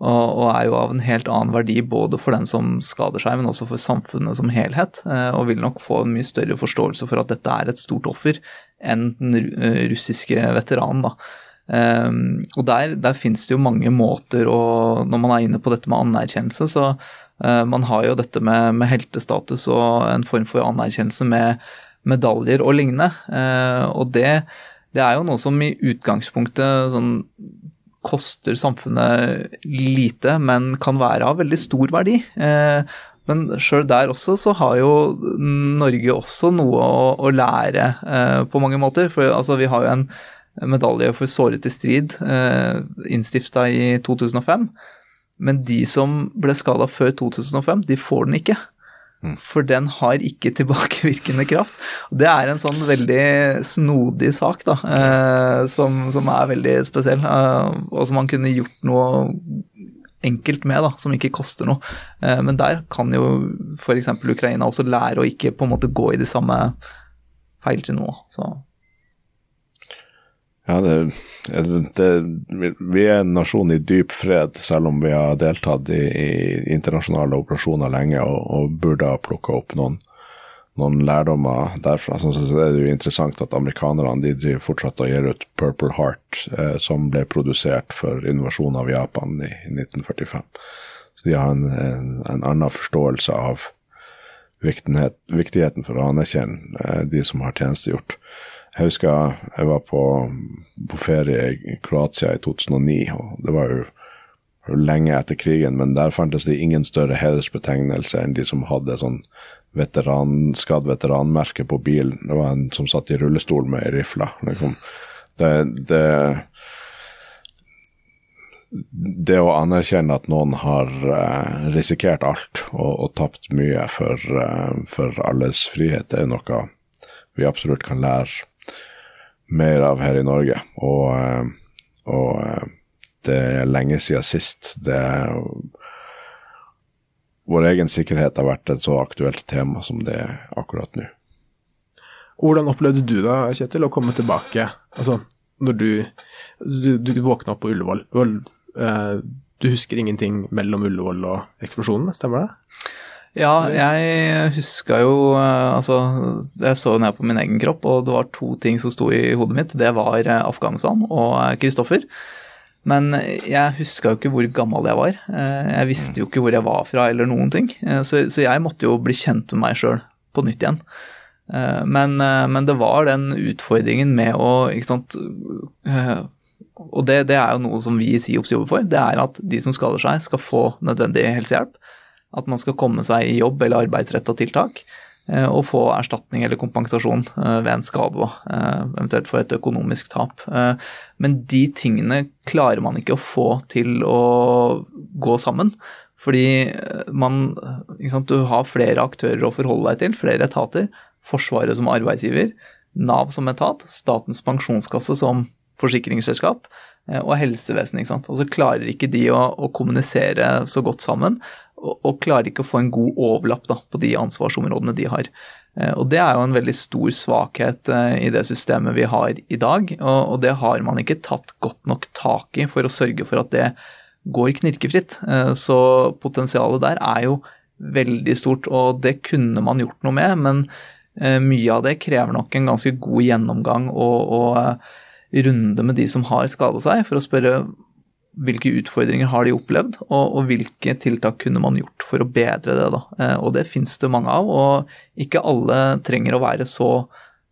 og, og er jo av en helt annen verdi både for den som skader seg, men også for samfunnet som helhet. eh, Og vil nok få en mye større forståelse for at dette er et stort offer enn den eh, russiske veteranen. da. Um, og der, der finnes det jo mange måter å Når man er inne på dette med anerkjennelse, så man har jo dette med, med heltestatus og en form for anerkjennelse med medaljer og lignende. Uh, og det, det er jo noe som i utgangspunktet sånn koster samfunnet lite, men kan være av veldig stor verdi. Uh, men sjøl der også så har jo Norge også noe å, å lære eh, på mange måter. For altså, vi har jo en medalje for såret i strid, eh, innstifta i 2005. Men de som ble skada før 2005, de får den ikke. For den har ikke tilbakevirkende kraft. Det er en sånn veldig snodig sak, da, eh, som, som er veldig spesiell. Eh, og som man kunne gjort noe enkelt med, da, som ikke koster noe. Eh, men der kan jo f.eks. Ukraina også lære å ikke på en måte gå i de samme feiltrinnene. Så Ja, det, det, vi er en nasjon i dyp fred, selv om vi har deltatt i, i internasjonale operasjoner lenge og, og burde ha plukka opp noen, noen lærdommer derfra. Sånn sett er det jo interessant at amerikanerne de driver fortsatt og gir ut Purple Heart, eh, som ble produsert for invasjonen av Japan i, i 1945. Så de har en, en, en annen forståelse av viktighet, viktigheten for å anerkjenne eh, de som har tjenestegjort. Jeg husker jeg var på, på ferie i Kroatia i 2009, og det var jo lenge etter krigen, men der fantes det ingen større hedersbetegnelse enn de som hadde sånn veteran, skadd veteranmerke på bilen. Det var en som satt i rullestol med ei rifle. Liksom. Det, det, det å anerkjenne at noen har eh, risikert alt og, og tapt mye for, eh, for alles frihet, det er noe vi absolutt kan lære mer av her i Norge. Og, eh, og eh, det er lenge siden sist. Det er Vår egen sikkerhet har vært et så aktuelt tema som det er akkurat nå. Hvordan opplevde du da, Kjetil, å komme tilbake? Altså, når du, du, du våkna opp på Ullevål. Eh, du husker ingenting mellom Ullevål og eksplosjonene, stemmer det? Ja, jeg huska jo Altså, jeg så ned på min egen kropp, og det var to ting som sto i hodet mitt. Det var Afghanistan og Kristoffer. Men jeg huska jo ikke hvor gammel jeg var. Eh, jeg visste jo ikke hvor jeg var fra eller noen ting. Eh, så, så jeg måtte jo bli kjent med meg sjøl på nytt igjen. Eh, men, men, det var den utfordringen med å ikke sant, Og det, det, er jo noe som vi i SIOPS jobber for. Det er at de som skader seg, skal få nødvendig helsehjelp. At man skal komme seg i jobb eller arbeidsretta tiltak. Eh, og få erstatning eller kompensasjon eh, ved en skade, eh, eventuelt for et økonomisk tap. Men de tingene klarer man ikke å få til å gå sammen. Fordi man, sant, du har flere aktører å forholde deg til, flere etater. Forsvaret som arbeidsgiver, Nav som etat, Statens pensjonskasse som forsikringsselskap og helsevesenet. Og så klarer ikke de å, å kommunisere så godt sammen og, klarer ikke å få en god overlapp da, på de ansvarsområdene de har. Eh, og Det er jo en veldig stor svakhet eh, i det systemet vi har i dag. Og, det har man ikke tatt godt nok tak i for å sørge for at det går knirkefritt. Eh, så potensialet der er jo veldig stort, og det kunne man gjort noe med. Men mye av det krever nok en ganske god gjennomgang og, og runde med de som har skadet seg, for å spørre hvilke utfordringer har de opplevd, og, og, hvilke tiltak kunne man gjort for å bedre det. Da. Eh, og det finnes det mange av, og ikke alle trenger å være så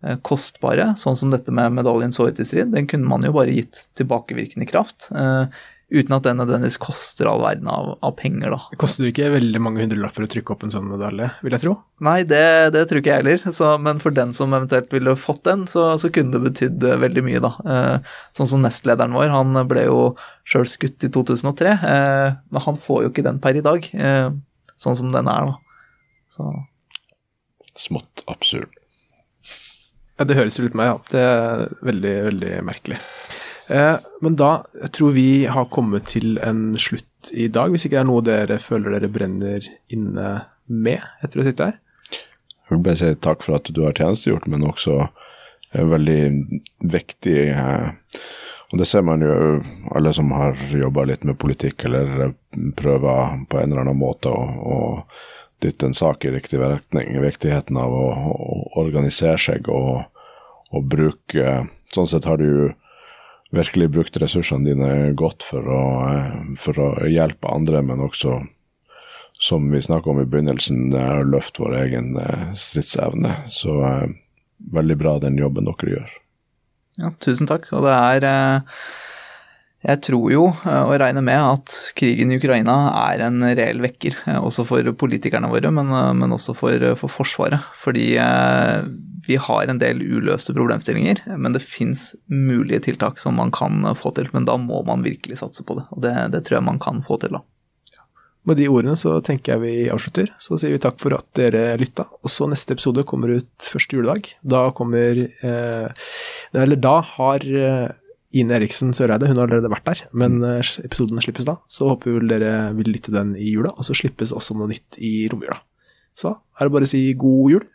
eh, kostbare, sånn som dette med medaljen såret. Den kunne man jo bare gitt tilbakevirkende kraft. Uten at det nødvendigvis koster all verden av, av penger, da. Det koster jo ikke veldig mange hundrelapper å trykke opp en sånn medalje, vil jeg tro? Nei, det, det tror ikke jeg heller, så, men for den som eventuelt ville fått den, så, så kunne det betydd eh, veldig mye, da. Eh, sånn som nestlederen vår, han ble jo sjøl skutt i 2003, eh, men han får jo ikke den per i dag, eh, sånn som den er, da. Så. Smått absurd. Ja, det høres ut på meg, ja. Det er veldig, veldig merkelig. Eh, men da jeg tror vi har kommet til en slutt i dag, hvis ikke det er noe dere føler dere brenner inne med etter å sitte her? Jeg vil bare si takk for at du har tjenestegjort, men også veldig viktig eh, og det ser man jo alle som har jobba litt med politikk eller prøver på en eller annen måte å, å dytte en sak i riktig retning. Viktigheten av å, å organisere seg og, og bruke Sånn sett har du jo virkelig brukt ressursene dine godt for å, eh, for å hjelpe andre, men også, som vi snakka om i begynnelsen, å løfte vår egen eh, stridsevne. Så eh, veldig bra den jobben dere gjør. Ja, tusen takk. Og det er Jeg tror jo og regner med at krigen i Ukraina er en reell vekker, også for politikerne våre, men, men også for, for Forsvaret. Fordi vi har en del uløste problemstillinger, men det fins mulige tiltak som man kan få til. Men da må man virkelig satse på det, og det, det tror jeg man kan få til da. Med de ordene så tenker jeg vi avslutter. Så sier vi takk for at dere lytta. Og så neste episode kommer ut første juledag. Da kommer eh, Eller da har eh, Ine Eriksen Søreide, hun har allerede vært der, men eh, episoden slippes da. Så håper vi dere vil lytte den i jula, og så slippes også noe nytt i romjula. Så er det bare å si god jul.